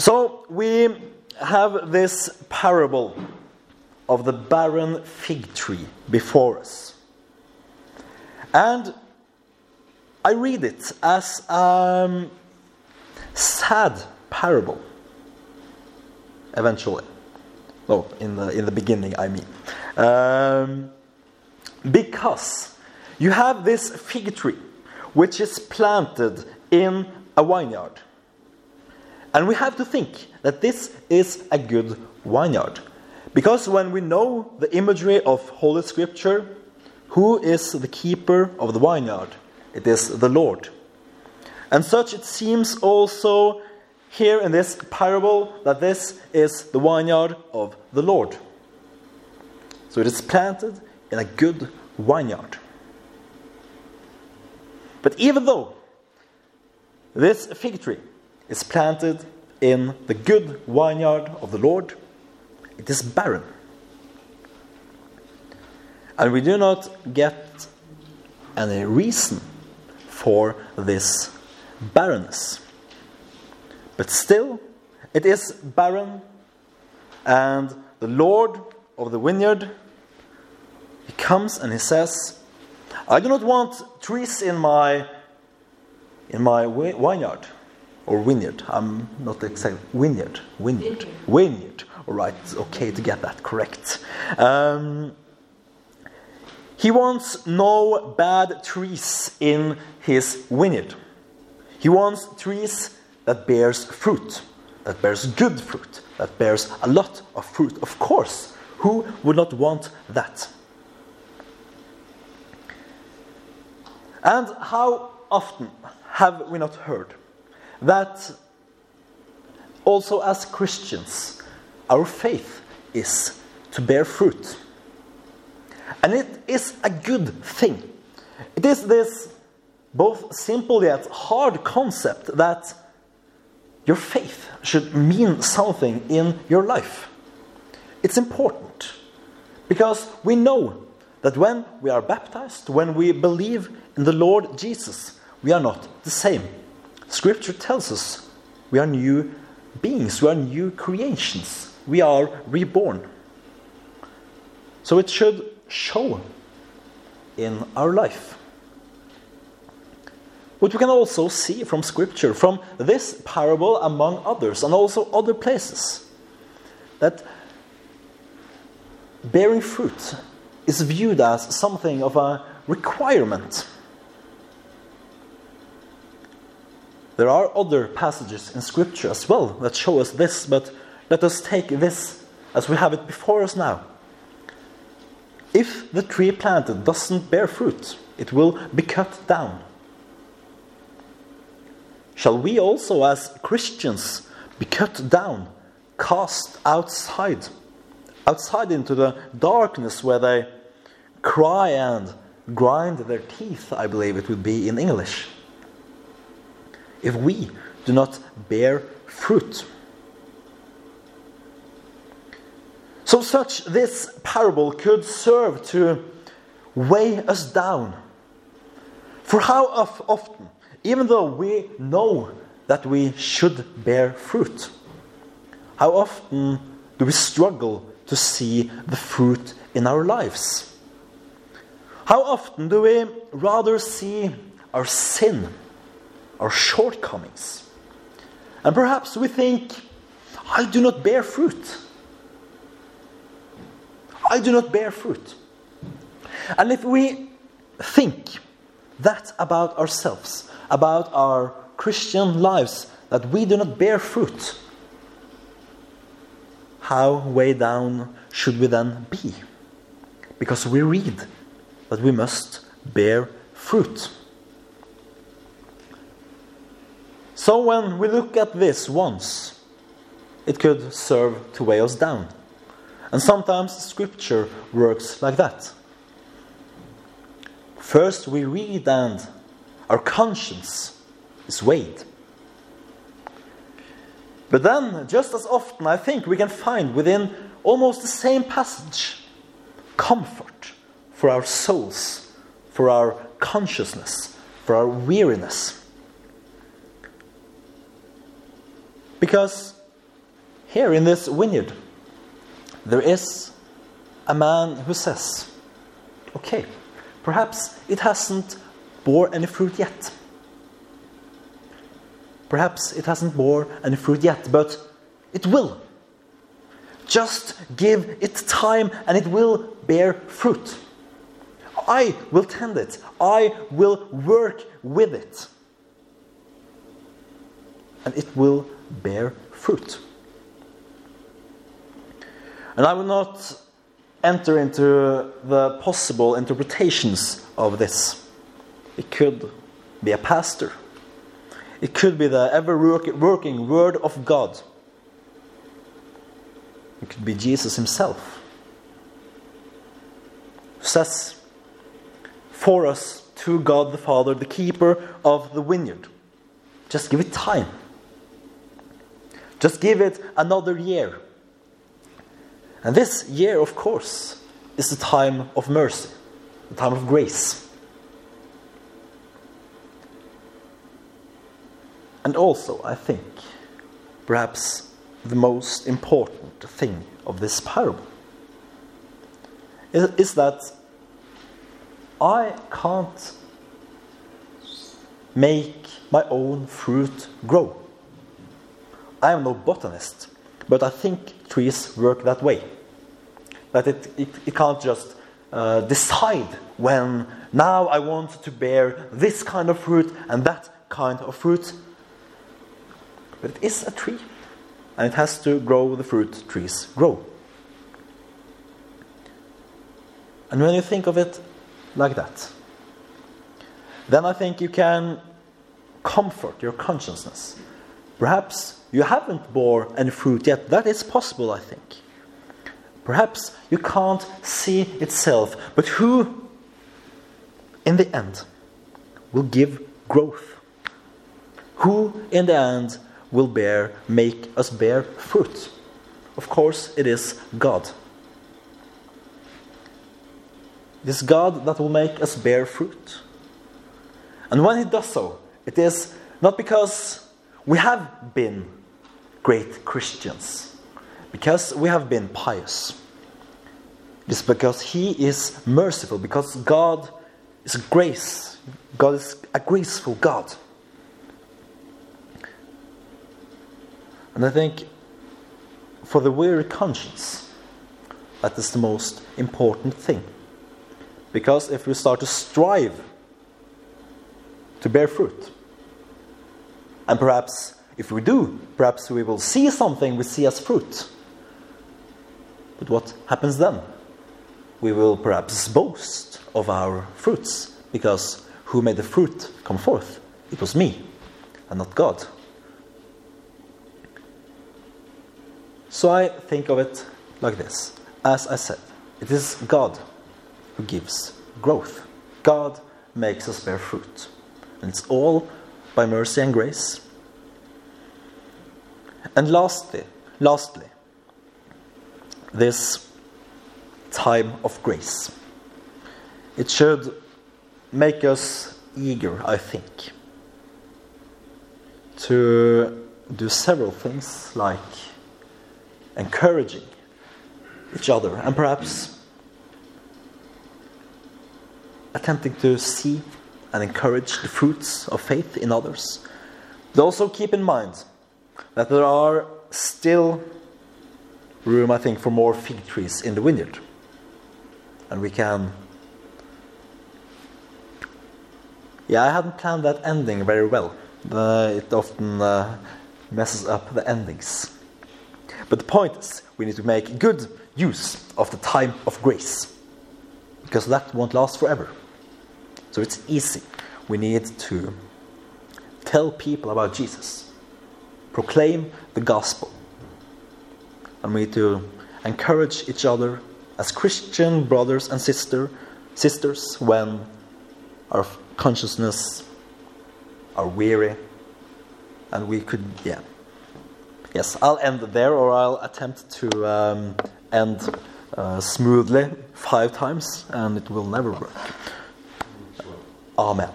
So we have this parable of the barren fig tree before us. And I read it as a sad parable, eventually. No, in the, in the beginning, I mean. Um, because you have this fig tree which is planted in a vineyard. And we have to think that this is a good vineyard. Because when we know the imagery of Holy Scripture, who is the keeper of the vineyard? It is the Lord. And such it seems also here in this parable that this is the vineyard of the Lord. So it is planted in a good vineyard. But even though this fig tree is planted in the good vineyard of the Lord, it is barren. And we do not get any reason for this barrenness. But still, it is barren, and the Lord of the vineyard, he comes and he says, I do not want trees in my in my vineyard or vineyard. I'm not exact vineyard, vineyard, vineyard. All right, it's okay to get that correct. Um, he wants no bad trees in his vineyard. He wants trees that bears fruit, that bears good fruit, that bears a lot of fruit. Of course, who would not want that? And how often have we not heard that also as Christians, our faith is to bear fruit? And it is a good thing. It is this both simple yet hard concept that your faith should mean something in your life. It's important because we know that when we are baptized, when we believe in the Lord Jesus, we are not the same. Scripture tells us we are new beings, we are new creations, we are reborn. So it should show in our life. What we can also see from Scripture, from this parable among others, and also other places, that bearing fruit is viewed as something of a requirement. There are other passages in Scripture as well that show us this, but let us take this as we have it before us now. If the tree planted doesn't bear fruit, it will be cut down. Shall we also, as Christians, be cut down, cast outside, outside into the darkness where they cry and grind their teeth, I believe it would be in English? If we do not bear fruit. So, such this parable could serve to weigh us down. For how often, even though we know that we should bear fruit, how often do we struggle to see the fruit in our lives? How often do we rather see our sin, our shortcomings? And perhaps we think, I do not bear fruit. I do not bear fruit. And if we think that about ourselves, about our Christian lives, that we do not bear fruit, how way down should we then be? Because we read that we must bear fruit. So when we look at this once, it could serve to weigh us down. And sometimes scripture works like that. First we read and our conscience is weighed. But then, just as often, I think we can find within almost the same passage comfort for our souls, for our consciousness, for our weariness. Because here in this vineyard, there is a man who says, okay, perhaps it hasn't bore any fruit yet. Perhaps it hasn't bore any fruit yet, but it will. Just give it time and it will bear fruit. I will tend it. I will work with it. And it will bear fruit. And I will not enter into the possible interpretations of this. It could be a pastor, it could be the ever working Word of God, it could be Jesus Himself. Says for us to God the Father, the keeper of the vineyard. Just give it time. Just give it another year. And this year, of course, is the time of mercy, the time of grace. And also, I think, perhaps the most important thing of this parable is, is that I can't make my own fruit grow. I am no botanist, but I think trees work that way. That it, it, it can't just uh, decide when now I want to bear this kind of fruit and that kind of fruit. But it is a tree, and it has to grow the fruit trees grow. And when you think of it like that, then I think you can comfort your consciousness. Perhaps you haven't bore any fruit yet. That is possible, I think. Perhaps you can't see itself, but who, in the end, will give growth? Who, in the end, will bear, make us bear fruit? Of course, it is God. It is God that will make us bear fruit. And when He does so, it is not because we have been great Christians, because we have been pious. It is because He is merciful, because God is grace. God is a graceful God. And I think for the weary conscience, that is the most important thing. Because if we start to strive to bear fruit, and perhaps if we do, perhaps we will see something we see as fruit. But what happens then? We will perhaps boast of our fruits, because who made the fruit come forth? It was me, and not God. So I think of it like this. As I said, it is God who gives growth. God makes us bear fruit. And it's all by mercy and grace. And lastly, lastly, this time of grace. It should make us eager, I think, to do several things like encouraging each other and perhaps attempting to see and encourage the fruits of faith in others. But also keep in mind that there are still room, I think, for more fig trees in the vineyard. And we can. Yeah, I hadn't planned that ending very well. Uh, it often uh, messes up the endings. But the point is, we need to make good use of the time of grace. Because that won't last forever. So it's easy. We need to tell people about Jesus, proclaim the gospel, and we need to encourage each other as Christian brothers and sister, sisters when our consciousness are weary and we could, yeah. Yes, I'll end there or I'll attempt to um, end uh, smoothly five times and it will never work. Amen.